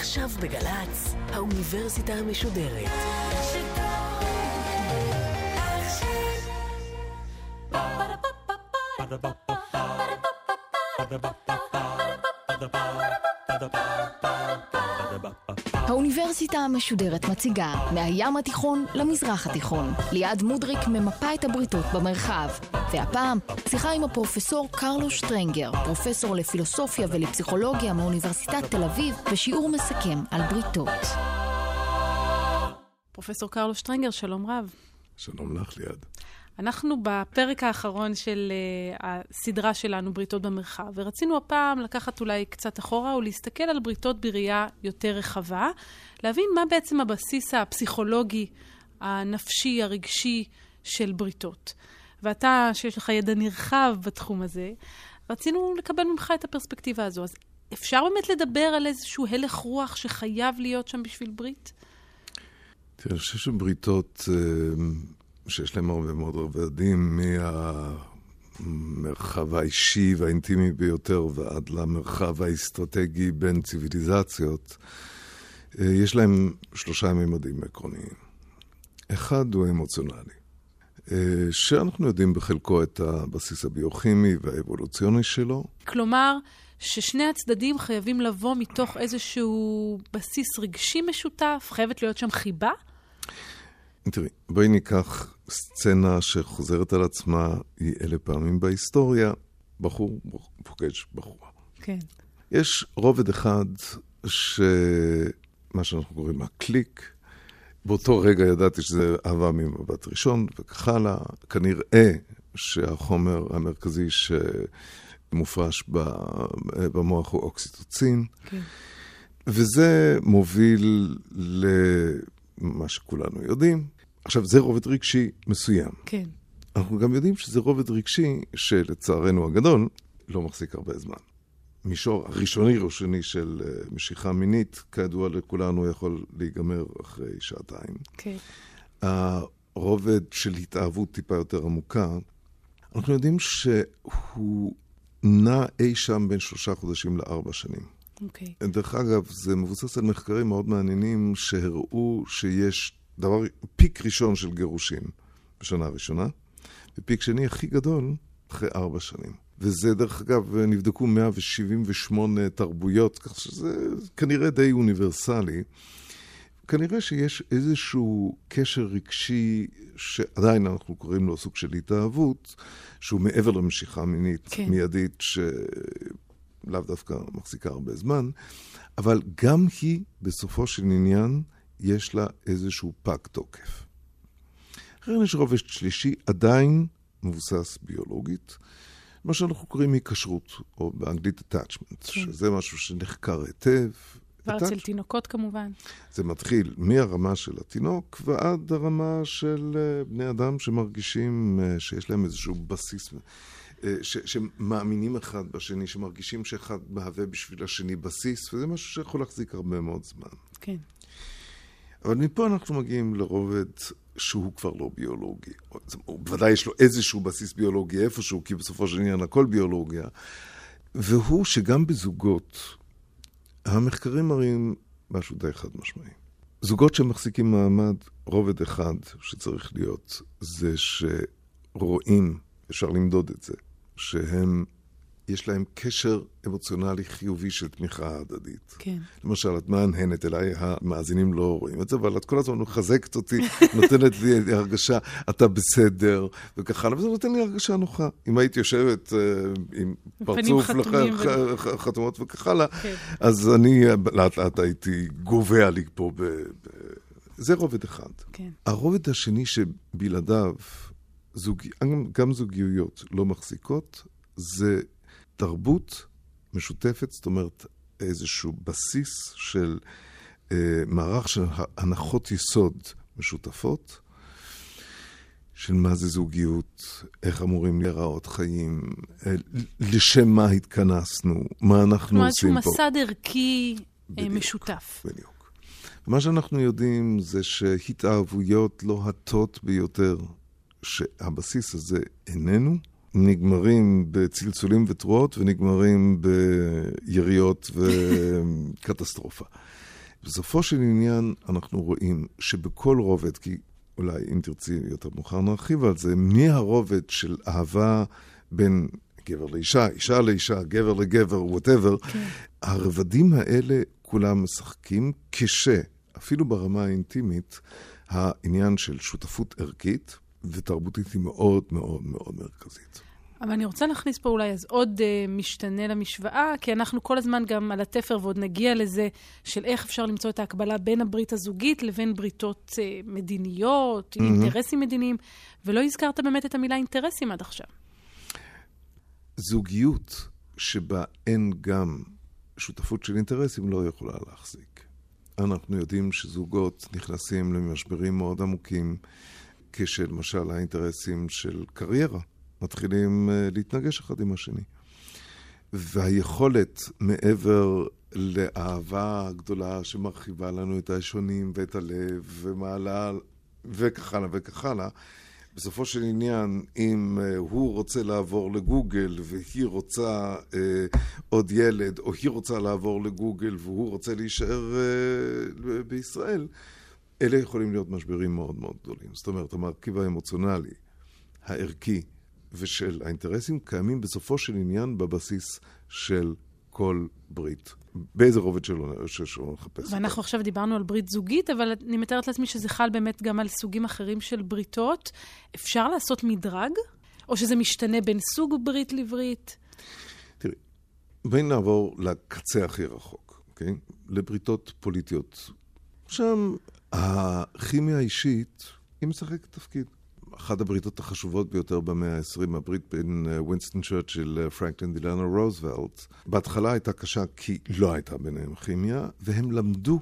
עכשיו בגל"צ, האוניברסיטה המשודרת. האוניברסיטה המשודרת מציגה מהים התיכון למזרח התיכון. ליעד מודריק ממפה את הבריתות במרחב. והפעם, שיחה עם הפרופסור קרלו שטרנגר, פרופסור לפילוסופיה ולפסיכולוגיה מאוניברסיטת תל אביב, ושיעור מסכם על בריתות. פרופסור קרלו שטרנגר, שלום רב. שלום לך, ליעד. אנחנו בפרק האחרון של uh, הסדרה שלנו, בריתות במרחב, ורצינו הפעם לקחת אולי קצת אחורה ולהסתכל על בריתות בראייה יותר רחבה, להבין מה בעצם הבסיס הפסיכולוגי, הנפשי, הרגשי של בריתות. ואתה, שיש לך ידע נרחב בתחום הזה, רצינו לקבל ממך את הפרספקטיבה הזו. אז אפשר באמת לדבר על איזשהו הלך רוח שחייב להיות שם בשביל ברית? תראה, אני חושב שבריתות... שיש להם הרבה מאוד רבדים, מהמרחב האישי והאינטימי ביותר ועד למרחב האסטרטגי בין ציוויליזציות, אה, יש להם שלושה ממדים עקרוניים. אחד הוא אמוציונלי, אה, שאנחנו יודעים בחלקו את הבסיס הביוכימי והאבולוציוני שלו. כלומר, ששני הצדדים חייבים לבוא מתוך איזשהו בסיס רגשי משותף? חייבת להיות שם חיבה? תראי, בואי ניקח סצנה שחוזרת על עצמה, היא אלה פעמים בהיסטוריה, בחור פוגש בחורה. כן. יש רובד אחד שמה שאנחנו קוראים הקליק, באותו רגע ידעתי שזה אהבה ממבט ראשון וכך הלאה. כנראה שהחומר המרכזי שמופרש במוח הוא אוקסיטוצין. כן. וזה מוביל למה שכולנו יודעים, עכשיו, זה רובד רגשי מסוים. כן. אנחנו גם יודעים שזה רובד רגשי שלצערנו הגדול לא מחזיק הרבה זמן. מישור הראשוני-ראשוני של אה, משיכה מינית, כידוע לכולנו, יכול להיגמר אחרי שעתיים. כן. הרובד של התאהבות טיפה יותר עמוקה, אנחנו יודעים שהוא נע אי שם בין שלושה חודשים לארבע שנים. אוקיי. דרך אגב, זה מבוסס על מחקרים מאוד מעניינים שהראו שיש דבר, פיק ראשון של גירושים בשנה הראשונה, ופיק שני הכי גדול אחרי ארבע שנים. וזה, דרך אגב, נבדקו 178 תרבויות, כך שזה כנראה די אוניברסלי. כנראה שיש איזשהו קשר רגשי, שעדיין אנחנו קוראים לו סוג של התאהבות, שהוא מעבר למשיכה מינית כן. מיידית, שלאו דווקא מחזיקה הרבה זמן, אבל גם היא, בסופו של עניין, יש לה איזשהו פג תוקף. אחרי יש רובד שלישי עדיין מבוסס ביולוגית, מה שאנחנו קוראים היקשרות, או באנגלית attachment, כן. שזה משהו שנחקר היטב. כבר אצל תינוקות כמובן. זה מתחיל מהרמה של התינוק ועד הרמה של אה, בני אדם שמרגישים אה, שיש להם איזשהו בסיס, ש, שמאמינים אחד בשני, שמרגישים שאחד מהווה בשביל השני בסיס, וזה משהו שיכול להחזיק הרבה מאוד זמן. כן. אבל מפה אנחנו מגיעים לרובד שהוא כבר לא ביולוגי. בוודאי יש לו איזשהו בסיס ביולוגי איפשהו, כי בסופו של עניין הכל ביולוגיה. והוא שגם בזוגות, המחקרים מראים משהו די חד משמעי. זוגות שמחזיקים מעמד, רובד אחד שצריך להיות, זה שרואים, אפשר למדוד את זה, שהם יש להם קשר אמוציונלי חיובי של תמיכה הדדית. כן. למשל, את מהנהנת אליי, המאזינים לא רואים את זה, אבל את כל הזמן מחזקת אותי, נותנת לי הרגשה, אתה בסדר, וכך הלאה, וזה נותן לי הרגשה נוחה. אם היית יושבת uh, עם פרצוף חתומות וכך הלאה, כן. אז אני לאט לאט הייתי גובע לי פה ב... ב... זה רובד אחד. כן. הרובד השני שבלעדיו, זוג... גם זוגיות לא מחזיקות, זה תרבות משותפת, זאת אומרת איזשהו בסיס של אה, מערך של הנחות יסוד משותפות, של מה זה זוגיות, איך אמורים להיראות חיים, אה, לשם מה התכנסנו, מה אנחנו עושים פה. כלומר, מסד ערכי אה, משותף. בדיוק. מה שאנחנו יודעים זה שהתאהבויות לוהטות ביותר, שהבסיס הזה איננו, נגמרים בצלצולים ותרועות ונגמרים ביריות וקטסטרופה. בסופו של עניין אנחנו רואים שבכל רובד, כי אולי אם תרצי יותר מאוחר נרחיב על זה, מהרובד של אהבה בין גבר לאישה, אישה לאישה, גבר לגבר, וואטאבר, כן. הרבדים האלה כולם משחקים כש, אפילו ברמה האינטימית, העניין של שותפות ערכית ותרבותית היא מאוד מאוד מאוד מרכזית. אבל אני רוצה להכניס פה אולי אז עוד uh, משתנה למשוואה, כי אנחנו כל הזמן גם על התפר, ועוד נגיע לזה, של איך אפשר למצוא את ההקבלה בין הברית הזוגית לבין בריתות uh, מדיניות, mm-hmm. אינטרסים מדיניים, ולא הזכרת באמת את המילה אינטרסים עד עכשיו. זוגיות שבה אין גם שותפות של אינטרסים לא יכולה להחזיק. אנחנו יודעים שזוגות נכנסים למשברים מאוד עמוקים, כשלמשל האינטרסים של קריירה מתחילים אה, להתנגש אחד עם השני. והיכולת מעבר לאהבה הגדולה שמרחיבה לנו את השונים ואת הלב ומעלה וכך הלאה וכך הלאה, בסופו של עניין, אם uh, הוא רוצה לעבור לגוגל והיא רוצה uh, עוד ילד, או היא רוצה לעבור לגוגל והוא רוצה להישאר uh, בישראל, אלה יכולים להיות משברים מאוד מאוד גדולים. זאת אומרת, המרכיב האמוציונלי, הערכי ושל האינטרסים קיימים בסופו של עניין בבסיס של כל ברית. באיזה רובד שלא, שלא נחפש. ואנחנו עכשיו דיברנו על ברית זוגית, אבל אני מתארת לעצמי שזה חל באמת גם על סוגים אחרים של בריתות. אפשר לעשות מדרג? או שזה משתנה בין סוג ברית לברית? תראי, בואי נעבור לקצה הכי רחוק, אוקיי? לבריתות פוליטיות. שם הכימיה האישית, היא משחקת תפקיד. אחת הבריתות החשובות ביותר במאה ה-20, הברית בין ווינסטון צ'רצ'יל לפרנקלין דילנו רוזוולט. בהתחלה הייתה קשה כי לא הייתה ביניהם כימיה, והם למדו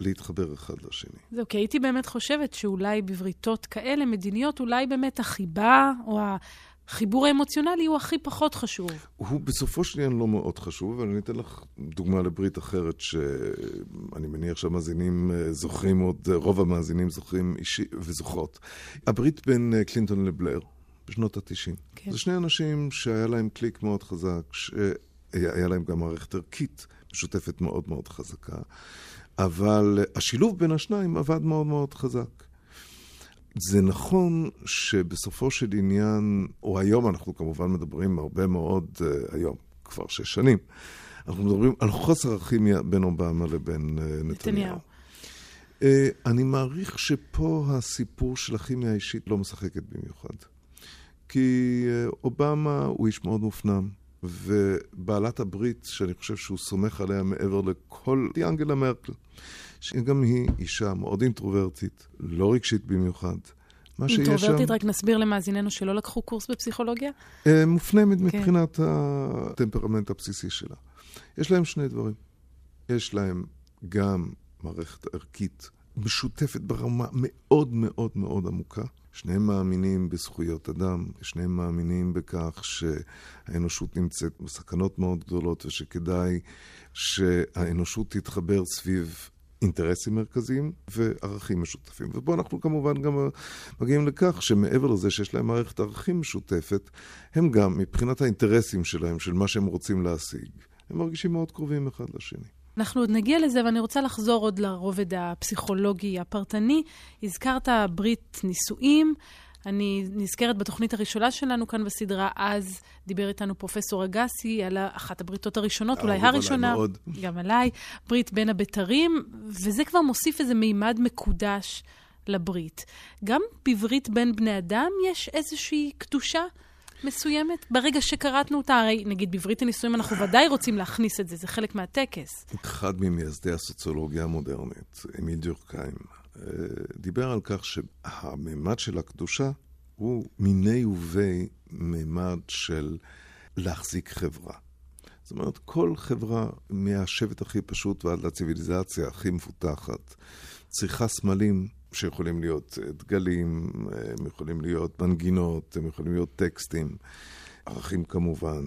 להתחבר אחד לשני. זהו, כי הייתי באמת חושבת שאולי בבריתות כאלה, מדיניות, אולי באמת החיבה או החיבור האמוציונלי הוא הכי פחות חשוב. הוא בסופו של עניין לא מאוד חשוב, אבל אני אתן לך דוגמה לברית אחרת שאני מניח שהמאזינים אה, זוכרים עוד, אה, רוב המאזינים זוכרים אישי וזוכרות. הברית בין אה, קלינטון לבלר בשנות ה-90. כן. זה שני אנשים שהיה להם קליק מאוד חזק, שהיה להם גם מערכת ערכית משותפת מאוד מאוד חזקה, אבל השילוב בין השניים עבד מאוד מאוד חזק. זה נכון שבסופו של עניין, או היום אנחנו כמובן מדברים הרבה מאוד, uh, היום, כבר שש שנים, אנחנו מדברים על חוסר הכימיה בין אובמה לבין uh, נתניהו. Uh, אני מעריך שפה הסיפור של הכימיה האישית לא משחקת במיוחד. כי אובמה הוא איש מאוד מופנם, ובעלת הברית, שאני חושב שהוא סומך עליה מעבר לכל, היא אנגלה מרקל. שגם היא אישה מאוד אינטרוברטית, לא רגשית במיוחד. מה שיש שם... אינטרוברטית, רק נסביר למאזיננו שלא לקחו קורס בפסיכולוגיה? אה, מופנמת כן. מבחינת הטמפרמנט הבסיסי שלה. יש להם שני דברים. יש להם גם מערכת ערכית משותפת ברמה מאוד מאוד מאוד עמוקה. שניהם מאמינים בזכויות אדם, שניהם מאמינים בכך שהאנושות נמצאת בסכנות מאוד גדולות ושכדאי שהאנושות תתחבר סביב אינטרסים מרכזיים וערכים משותפים. ופה אנחנו כמובן גם מגיעים לכך שמעבר לזה שיש להם מערכת ערכים משותפת, הם גם, מבחינת האינטרסים שלהם, של מה שהם רוצים להשיג, הם מרגישים מאוד קרובים אחד לשני. אנחנו עוד נגיע לזה, ואני רוצה לחזור עוד לרובד הפסיכולוגי הפרטני. הזכרת ברית נישואים. אני נזכרת בתוכנית הראשונה שלנו כאן בסדרה, אז דיבר איתנו פרופסור אגסי על אחת הבריתות הראשונות, אולי הראשונה, עליי מאוד. גם עליי, ברית בין הבתרים, וזה כבר מוסיף איזה מימד מקודש לברית. גם בברית בין בני אדם יש איזושהי קדושה מסוימת? ברגע שקראתנו אותה, הרי נגיד בברית הנישואים אנחנו ודאי רוצים להכניס את זה, זה חלק מהטקס. אחד ממייסדי הסוציולוגיה המודרנית, אמיל דורקהיים, דיבר על כך שהמימד של הקדושה הוא מיני ובי מימד של להחזיק חברה. זאת אומרת, כל חברה, מהשבט הכי פשוט ועד לציוויליזציה הכי מפותחת, צריכה סמלים שיכולים להיות דגלים, הם יכולים להיות מנגינות, הם יכולים להיות טקסטים. ערכים כמובן,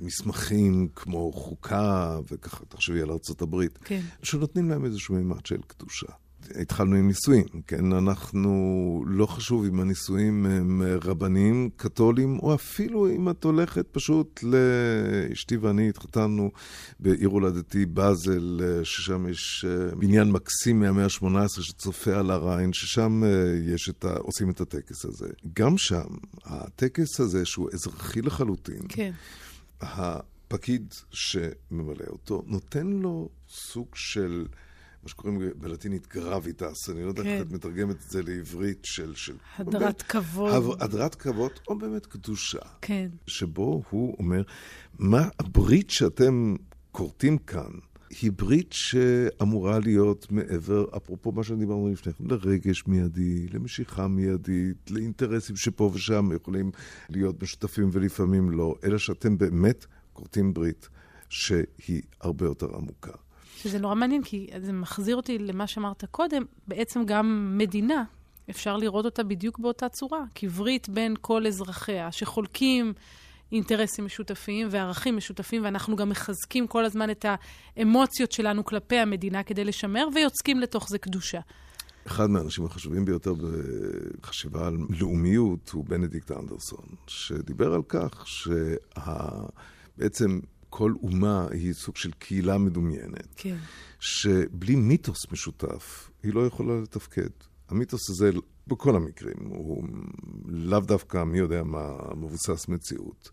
מסמכים כמו חוקה, וככה, תחשבי על ארצות הברית, כן. שנותנים להם איזשהו מימד של קדושה. התחלנו עם נישואים, כן? אנחנו, לא חשוב אם הנישואים הם רבניים, קתולים, או אפילו אם את הולכת פשוט לאשתי ואני התחתנו בעיר הולדתי באזל, ששם יש אה, בניין מקסים מהמאה ה-18 שצופה על הריין, ששם אה, יש את ה... עושים את הטקס הזה. גם שם, הטקס הזה, שהוא אזרחי לחלוטין, כן. הפקיד שממלא אותו, נותן לו סוג של... מה שקוראים בלטינית גרביטס, אני לא יודע כן. איך את מתרגמת את זה לעברית של... של הדרת באמת, כבוד. הדרת כבוד, או באמת קדושה. כן. שבו הוא אומר, מה הברית שאתם כורתים כאן, היא ברית שאמורה להיות מעבר, אפרופו מה שדיברנו לפני כן, לרגש מיידי, למשיכה מיידית, לאינטרסים שפה ושם יכולים להיות משותפים ולפעמים לא, אלא שאתם באמת כורתים ברית שהיא הרבה יותר עמוקה. שזה נורא מעניין, כי זה מחזיר אותי למה שאמרת קודם, בעצם גם מדינה, אפשר לראות אותה בדיוק באותה צורה, כברית בין כל אזרחיה, שחולקים אינטרסים משותפים וערכים משותפים, ואנחנו גם מחזקים כל הזמן את האמוציות שלנו כלפי המדינה כדי לשמר, ויוצקים לתוך זה קדושה. אחד מהאנשים החשובים ביותר בחשיבה על לאומיות הוא בנדיקט אנדרסון, שדיבר על כך שבעצם כל אומה היא סוג של קהילה מדומיינת. כן. שבלי מיתוס משותף, היא לא יכולה לתפקד. המיתוס הזה, בכל המקרים, הוא לאו דווקא מי יודע מה מבוסס מציאות.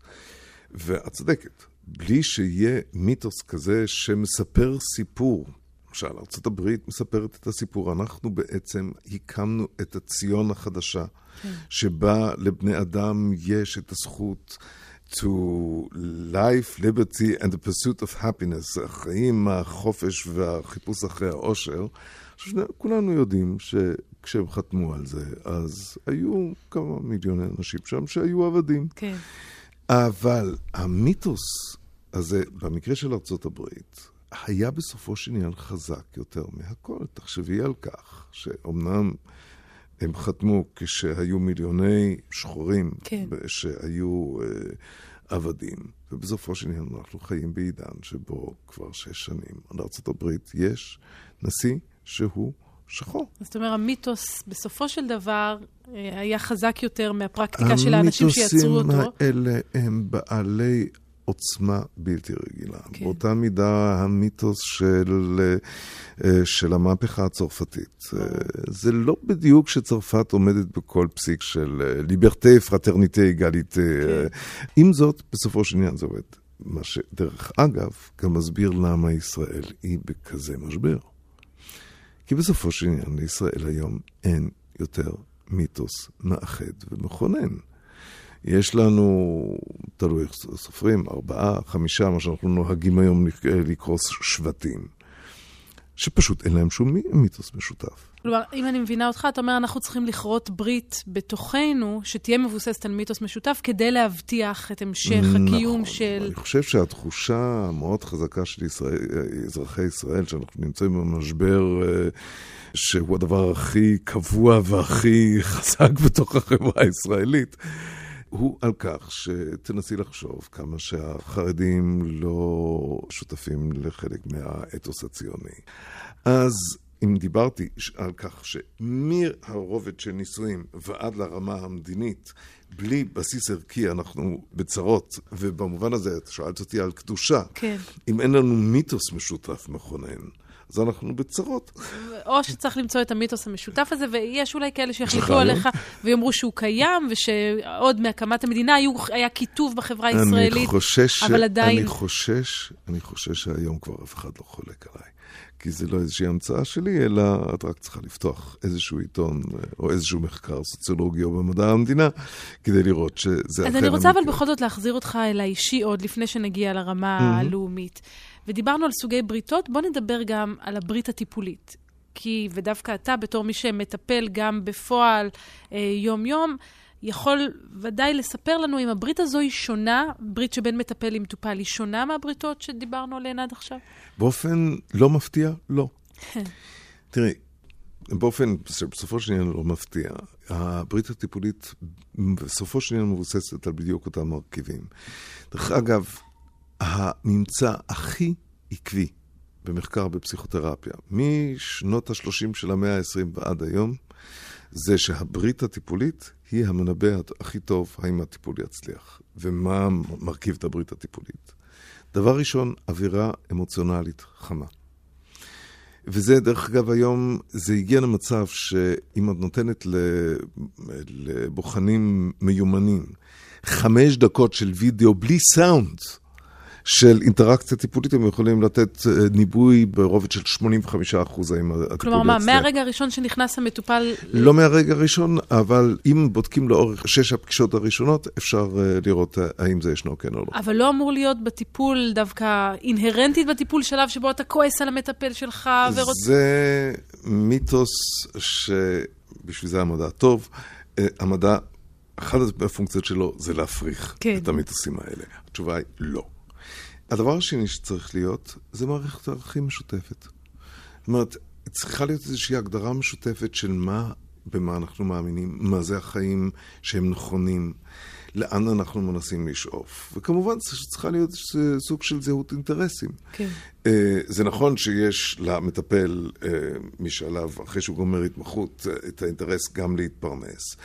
ואת צודקת, בלי שיהיה מיתוס כזה שמספר סיפור, למשל, ארה"ב מספרת את הסיפור, אנחנו בעצם הקמנו את הציון החדשה, כן. שבה לבני אדם יש את הזכות to life, liberty and the pursuit of happiness, החיים, החופש והחיפוש אחרי העושר. כולנו יודעים שכשהם חתמו על זה, אז היו כמה מיליוני אנשים שם שהיו עבדים. כן. אבל המיתוס הזה, במקרה של ארצות הברית, היה בסופו של עניין חזק יותר מהכל. תחשבי על כך שאומנם הם חתמו כשהיו מיליוני שחורים כן. שהיו uh, עבדים, ובסופו של עניין אנחנו חיים בעידן שבו כבר שש שנים לארה"ב יש נשיא שהוא שחור. זאת אומרת, המיתוס בסופו של דבר אה, היה חזק יותר מהפרקטיקה של האנשים שיצרו אותו. המיתוסים האלה הם בעלי עוצמה בלתי רגילה. כן. באותה מידה המיתוס של, אה, של המהפכה הצרפתית. אה, זה לא בדיוק שצרפת עומדת בכל פסיק של ליברטה, פרטרניטה, אגליטה. כן. עם זאת, בסופו של עניין זה עובד. מה שדרך אגב, גם מסביר למה ישראל היא בכזה משבר. כי בסופו של עניין לישראל היום אין יותר מיתוס מאחד ומכונן. יש לנו, תלוי איך סופרים, ארבעה, חמישה, מה שאנחנו נוהגים היום לקרוא שבטים, שפשוט אין להם שום מיתוס משותף. כלומר, אם אני מבינה אותך, אתה אומר, אנחנו צריכים לכרות ברית בתוכנו, שתהיה מבוססת על מיתוס משותף, כדי להבטיח את המשך נכון, הקיום של... אני חושב שהתחושה המאוד חזקה של ישראל, אזרחי ישראל, שאנחנו נמצאים במשבר אה, שהוא הדבר הכי קבוע והכי חזק בתוך החברה הישראלית, הוא על כך שתנסי לחשוב כמה שהחרדים לא שותפים לחלק מהאתוס הציוני. אז אם דיברתי על כך שמהרובד של נישואים ועד לרמה המדינית, בלי בסיס ערכי אנחנו בצרות, ובמובן הזה את שאלת אותי על קדושה. כן. אם אין לנו מיתוס משותף מכונן, אז אנחנו בצרות. או שצריך למצוא את המיתוס המשותף הזה, ויש אולי כאלה שיחליטו עליך ויאמרו שהוא קיים, ושעוד מהקמת המדינה היו, היה קיטוב בחברה הישראלית, אני חושש, אבל עדיין... אני חושש, אני חושש שהיום כבר אף אחד לא חולק עליי. כי זה לא איזושהי המצאה שלי, אלא את רק צריכה לפתוח איזשהו עיתון או איזשהו מחקר סוציולוגי או במדע המדינה, כדי לראות שזה אכן... אז אני רוצה אבל בכל זאת להחזיר אותך אל האישי עוד לפני שנגיע לרמה mm-hmm. הלאומית. ודיברנו על סוגי בריתות, בוא נדבר גם על הברית הטיפולית. כי, ודווקא אתה, בתור מי שמטפל גם בפועל אה, יום-יום, יכול ודאי לספר לנו אם הברית הזו היא שונה, ברית שבין מטפל למטופל, היא שונה מהבריתות שדיברנו עליהן עד עכשיו? באופן לא מפתיע, לא. תראי, באופן שבסופו של עניין לא מפתיע, הברית הטיפולית בסופו של עניין מבוססת על בדיוק אותם מרכיבים. דרך אגב, הממצא הכי עקבי במחקר בפסיכותרפיה, משנות ה-30 של המאה ה-20 ועד היום, זה שהברית הטיפולית היא המנבא הכי טוב האם הטיפול יצליח, ומה מרכיב את הברית הטיפולית. דבר ראשון, אווירה אמוציונלית חמה. וזה, דרך אגב, היום, זה הגיע למצב שאם את נותנת לבוחנים מיומנים חמש דקות של וידאו בלי סאונד, של אינטראקציה טיפולית, הם יכולים לתת אה, ניבוי ברובד של 85 אחוז האם הטיפול יצליח. כלומר, מה, מהרגע הראשון שנכנס המטופל... לא מהרגע הראשון, אבל אם בודקים לאורך שש הפגישות הראשונות, אפשר אה, לראות אה, האם זה ישנו כן או לא. אבל לא אמור להיות בטיפול דווקא אינהרנטית בטיפול שלב שבו אתה כועס על המטפל שלך ורוצה... זה מיתוס שבשביל זה המדע טוב. המדע, אחת הפונקציות שלו זה להפריך כן. את המיתוסים האלה. התשובה היא לא. הדבר השני שצריך להיות, זה מערכת ערכים משותפת. זאת אומרת, צריכה להיות איזושהי הגדרה משותפת של מה, במה אנחנו מאמינים, מה זה החיים שהם נכונים, לאן אנחנו מנסים לשאוף. וכמובן צריכה להיות סוג של זהות אינטרסים. כן. אה, זה נכון שיש למטפל, אה, מי שעליו, אחרי שהוא גומר התמחות, אה, את האינטרס גם להתפרנס.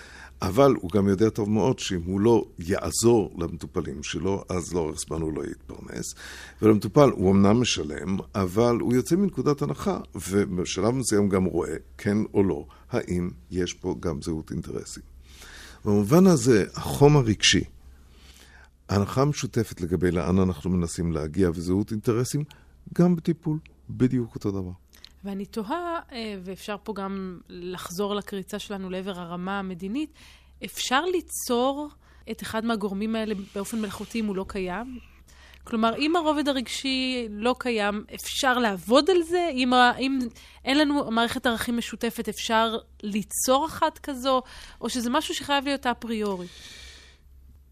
אבל הוא גם יודע טוב מאוד שאם הוא לא יעזור למטופלים שלו, אז לאורך זמן הוא לא יתפרנס. ולמטופל הוא אמנם משלם, אבל הוא יוצא מנקודת הנחה, ובשלב מסוים גם רואה, כן או לא, האם יש פה גם זהות אינטרסים. במובן הזה, החום הרגשי, ההנחה המשותפת לגבי לאן אנחנו מנסים להגיע וזהות אינטרסים, גם בטיפול, בדיוק אותו דבר. ואני תוהה, אה, ואפשר פה גם לחזור לקריצה שלנו לעבר הרמה המדינית, אפשר ליצור את אחד מהגורמים האלה באופן מלאכותי אם הוא לא קיים? כלומר, אם הרובד הרגשי לא קיים, אפשר לעבוד על זה? אם, אם אין לנו מערכת ערכים משותפת, אפשר ליצור אחת כזו? או שזה משהו שחייב להיות אפריורי?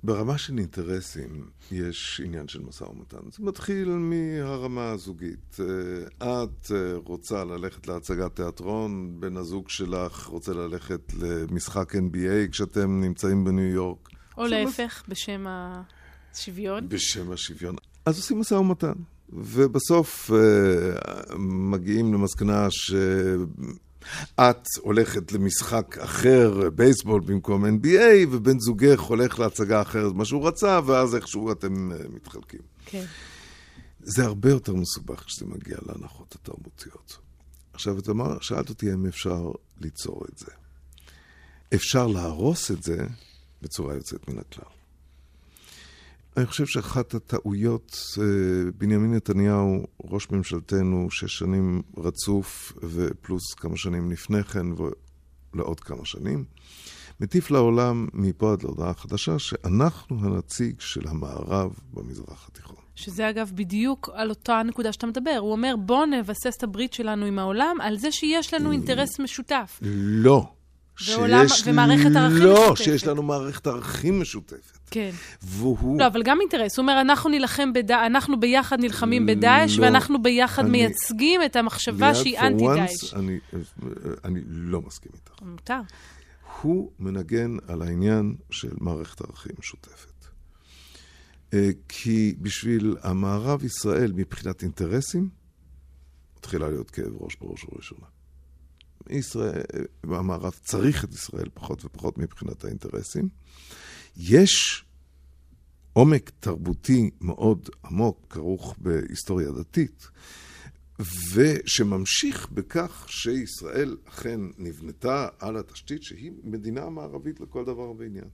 ברמה של אינטרסים יש עניין של משא ומתן. זה מתחיל מהרמה הזוגית. אה, את אה, רוצה ללכת להצגת תיאטרון, בן הזוג שלך רוצה ללכת למשחק NBA כשאתם נמצאים בניו יורק. או להפך, בשם השוויון. בשם השוויון. אז עושים משא ומתן. ובסוף uh, מגיעים למסקנה ש... את הולכת למשחק אחר, בייסבול במקום NBA, ובן זוגך הולך להצגה אחרת ממה שהוא רצה, ואז איכשהו אתם uh, מתחלקים. כן. זה הרבה יותר מסובך כשזה מגיע להנחות התרבותיות. עכשיו, את אמר, שאלת אותי אם אפשר ליצור את זה. אפשר להרוס את זה בצורה יוצאת מן הכלל. אני חושב שאחת הטעויות, אה, בנימין נתניהו, ראש ממשלתנו, שש שנים רצוף ופלוס כמה שנים לפני כן ולעוד כמה שנים, מטיף לעולם מפה עד להודעה חדשה שאנחנו הנציג של המערב במזרח התיכון. שזה אגב בדיוק על אותה נקודה שאתה מדבר. הוא אומר, בואו נבסס את הברית שלנו עם העולם על זה שיש לנו אינטרס משותף. לא. ועולם, שיש... ומערכת ערכים לא, משותפת. לא, שיש לנו מערכת ערכים משותפת. כן. והוא... לא, אבל גם אינטרס. הוא אומר, אנחנו נילחם בדאעש, אנחנו ביחד נלחמים בדאעש, לא, ואנחנו ביחד אני, מייצגים את המחשבה שהיא אנטי-דאעש. אני, אני לא מסכים איתך. מותר. הוא מנגן על העניין של מערכת ערכים משותפת. אה, כי בשביל המערב ישראל, מבחינת אינטרסים, מתחילה להיות כאב ראש בראש ובראשונה. ישראל, המערב צריך את ישראל פחות ופחות מבחינת האינטרסים. יש עומק תרבותי מאוד עמוק, כרוך בהיסטוריה דתית, ושממשיך בכך שישראל אכן נבנתה על התשתית שהיא מדינה מערבית לכל דבר ועניין.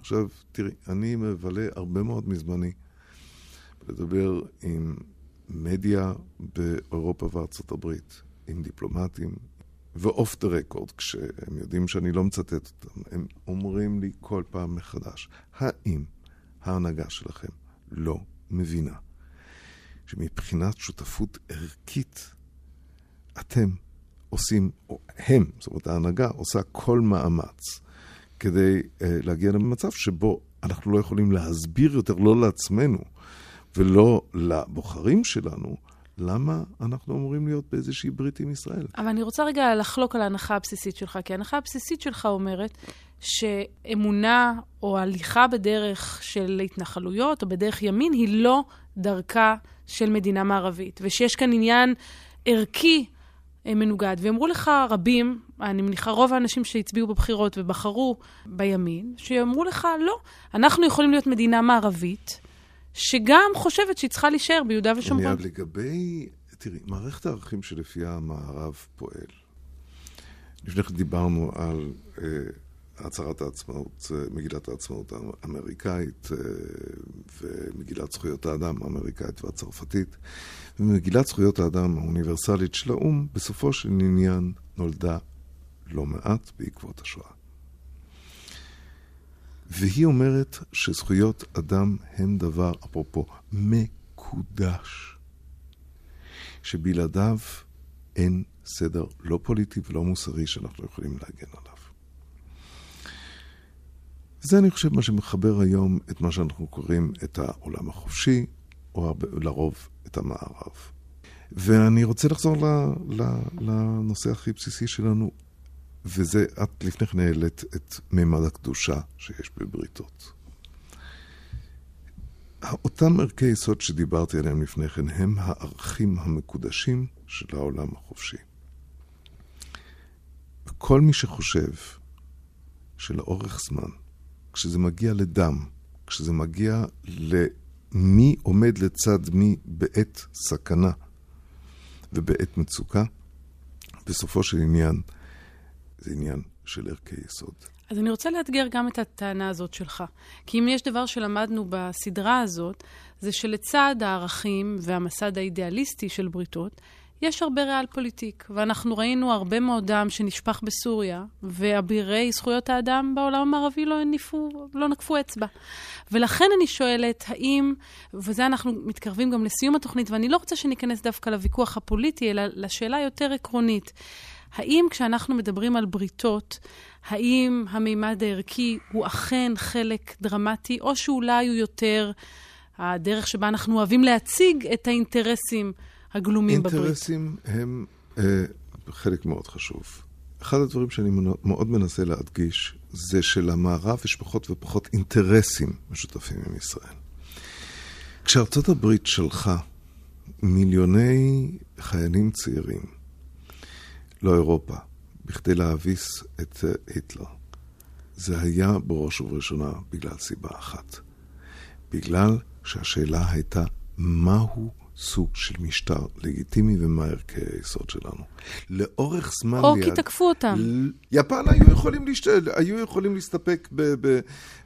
עכשיו, תראי, אני מבלה הרבה מאוד מזמני לדבר עם מדיה באירופה וארצות הברית, עם דיפלומטים, ואוף דה רקורד, כשהם יודעים שאני לא מצטט אותם, הם אומרים לי כל פעם מחדש, האם ההנהגה שלכם לא מבינה שמבחינת שותפות ערכית אתם עושים, או הם, זאת אומרת ההנהגה עושה כל מאמץ כדי uh, להגיע למצב שבו אנחנו לא יכולים להסביר יותר, לא לעצמנו ולא לבוחרים שלנו, למה אנחנו אמורים להיות באיזושהי ברית עם ישראל? אבל אני רוצה רגע לחלוק על ההנחה הבסיסית שלך, כי ההנחה הבסיסית שלך אומרת שאמונה או הליכה בדרך של התנחלויות או בדרך ימין היא לא דרכה של מדינה מערבית, ושיש כאן עניין ערכי אה, מנוגד. ואמרו לך רבים, אני מניחה רוב האנשים שהצביעו בבחירות ובחרו בימין, שאמרו לך, לא, אנחנו יכולים להיות מדינה מערבית, שגם חושבת שהיא צריכה להישאר ביהודה ושומרון. מיד לגבי, תראי, מערכת הערכים שלפיה המערב פועל. לפני כן דיברנו על אה, הצהרת העצמאות, אה, מגילת העצמאות האמריקאית אה, ומגילת זכויות האדם האמריקאית והצרפתית. ומגילת זכויות האדם האוניברסלית של האו"ם, בסופו של עניין נולדה לא מעט בעקבות השואה. והיא אומרת שזכויות אדם הם דבר, אפרופו, מקודש, שבלעדיו אין סדר לא פוליטי ולא מוסרי שאנחנו יכולים להגן עליו. זה אני חושב מה שמחבר היום את מה שאנחנו קוראים את העולם החופשי, או לרוב את המערב. ואני רוצה לחזור לנושא הכי בסיסי שלנו, וזה, את לפני כן העלית את מימד הקדושה שיש בבריתות. אותם ערכי יסוד שדיברתי עליהם לפני כן הם הערכים המקודשים של העולם החופשי. וכל מי שחושב שלאורך זמן, כשזה מגיע לדם, כשזה מגיע למי עומד לצד מי בעת סכנה ובעת מצוקה, בסופו של עניין זה עניין של ערכי יסוד. אז אני רוצה לאתגר גם את הטענה הזאת שלך. כי אם יש דבר שלמדנו בסדרה הזאת, זה שלצד הערכים והמסד האידיאליסטי של בריתות, יש הרבה ריאל פוליטיק, ואנחנו ראינו הרבה מאוד דם שנשפך בסוריה, ואבירי זכויות האדם בעולם המערבי לא, הניפו, לא נקפו אצבע. ולכן אני שואלת, האם, וזה אנחנו מתקרבים גם לסיום התוכנית, ואני לא רוצה שניכנס דווקא לוויכוח הפוליטי, אלא לשאלה יותר עקרונית. האם כשאנחנו מדברים על בריתות, האם המימד הערכי הוא אכן חלק דרמטי, או שאולי הוא יותר הדרך שבה אנחנו אוהבים להציג את האינטרסים הגלומים בברית? אינטרסים הם אה, חלק מאוד חשוב. אחד הדברים שאני מאוד מנסה להדגיש, זה שלמערב יש פחות ופחות אינטרסים משותפים עם ישראל. כשארצות הברית שלחה מיליוני חיילים צעירים לא אירופה, בכדי להביס את היטלר. זה היה בראש ובראשונה בגלל סיבה אחת. בגלל שהשאלה הייתה מהו סוג של משטר לגיטימי ומה ערכי היסוד שלנו. לאורך זמן או ליד... כי תקפו אותם. יפן היו יכולים, להשת... היו יכולים להסתפק ב... ב...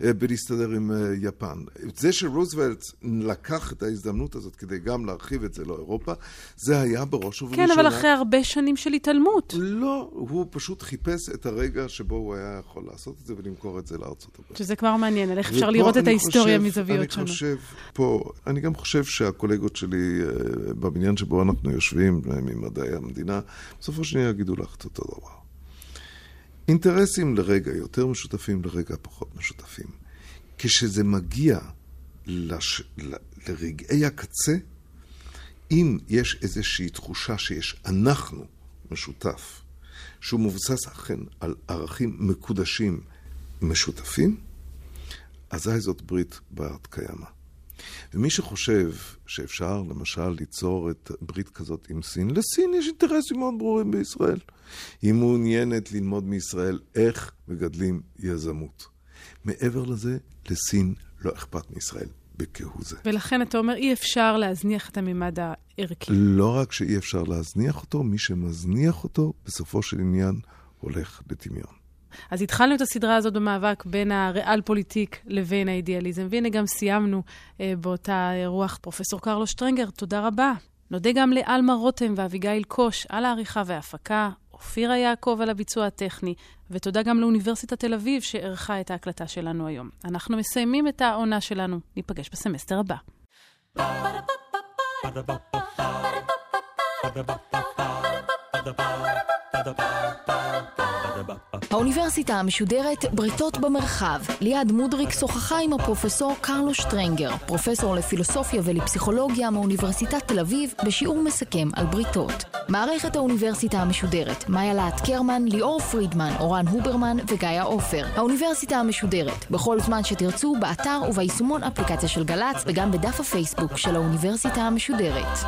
אה, בלהסתדר עם אה, יפן. זה שרוזוולט לקח את ההזדמנות הזאת כדי גם להרחיב את זה לאירופה, זה היה בראש ובראשונה... כן, אבל אחרי הרבה שנים של התעלמות. לא, הוא פשוט חיפש את הרגע שבו הוא היה יכול לעשות את זה ולמכור את זה לארצות הברית. שזה כבר מעניין, על איך אפשר לראות את ההיסטוריה חושב, מזוויות שונות. אני חושב פה, אני גם חושב שהקולגות שלי בבניין שבו אנחנו יושבים, ממדעי המדינה, בסופו של דבר יגידו לך את אותו דבר. אינטרסים לרגע יותר משותפים, לרגע פחות משותפים. כשזה מגיע לש... ל... לרגעי הקצה, אם יש איזושהי תחושה שיש אנחנו משותף, שהוא מבוסס אכן על ערכים מקודשים משותפים, אזי זאת ברית בת קיימא. ומי שחושב שאפשר למשל ליצור את ברית כזאת עם סין, לסין יש אינטרסים מאוד ברורים בישראל. היא מעוניינת ללמוד מישראל איך מגדלים יזמות. מעבר לזה, לסין לא אכפת מישראל בכהוא זה. ולכן אתה אומר, אי אפשר להזניח את הממד הערכי. לא רק שאי אפשר להזניח אותו, מי שמזניח אותו, בסופו של עניין הולך לטמיון. אז התחלנו את הסדרה הזאת במאבק בין הריאל פוליטיק לבין האידיאליזם, והנה גם סיימנו אה, באותה רוח. פרופסור קרלו שטרנגר, תודה רבה. נודה גם לאלמה רותם ואביגיל קוש על העריכה וההפקה, אופירה יעקב על הביצוע הטכני, ותודה גם לאוניברסיטת תל אביב שאירחה את ההקלטה שלנו היום. אנחנו מסיימים את העונה שלנו. ניפגש בסמסטר הבא. Ba-da-ba-ba-ba האוניברסיטה המשודרת בריתות במרחב. ליעד מודריק שוחחה עם הפרופסור קרלו שטרנגר, פרופסור לפילוסופיה ולפסיכולוגיה מאוניברסיטת תל אביב, בשיעור מסכם על בריתות. מערכת האוניברסיטה המשודרת, מאיה להט קרמן, ליאור פרידמן, אורן הוברמן וגיא עופר. האוניברסיטה המשודרת, בכל זמן שתרצו, באתר וביישומון אפליקציה של גל"צ וגם בדף הפייסבוק של האוניברסיטה המשודרת.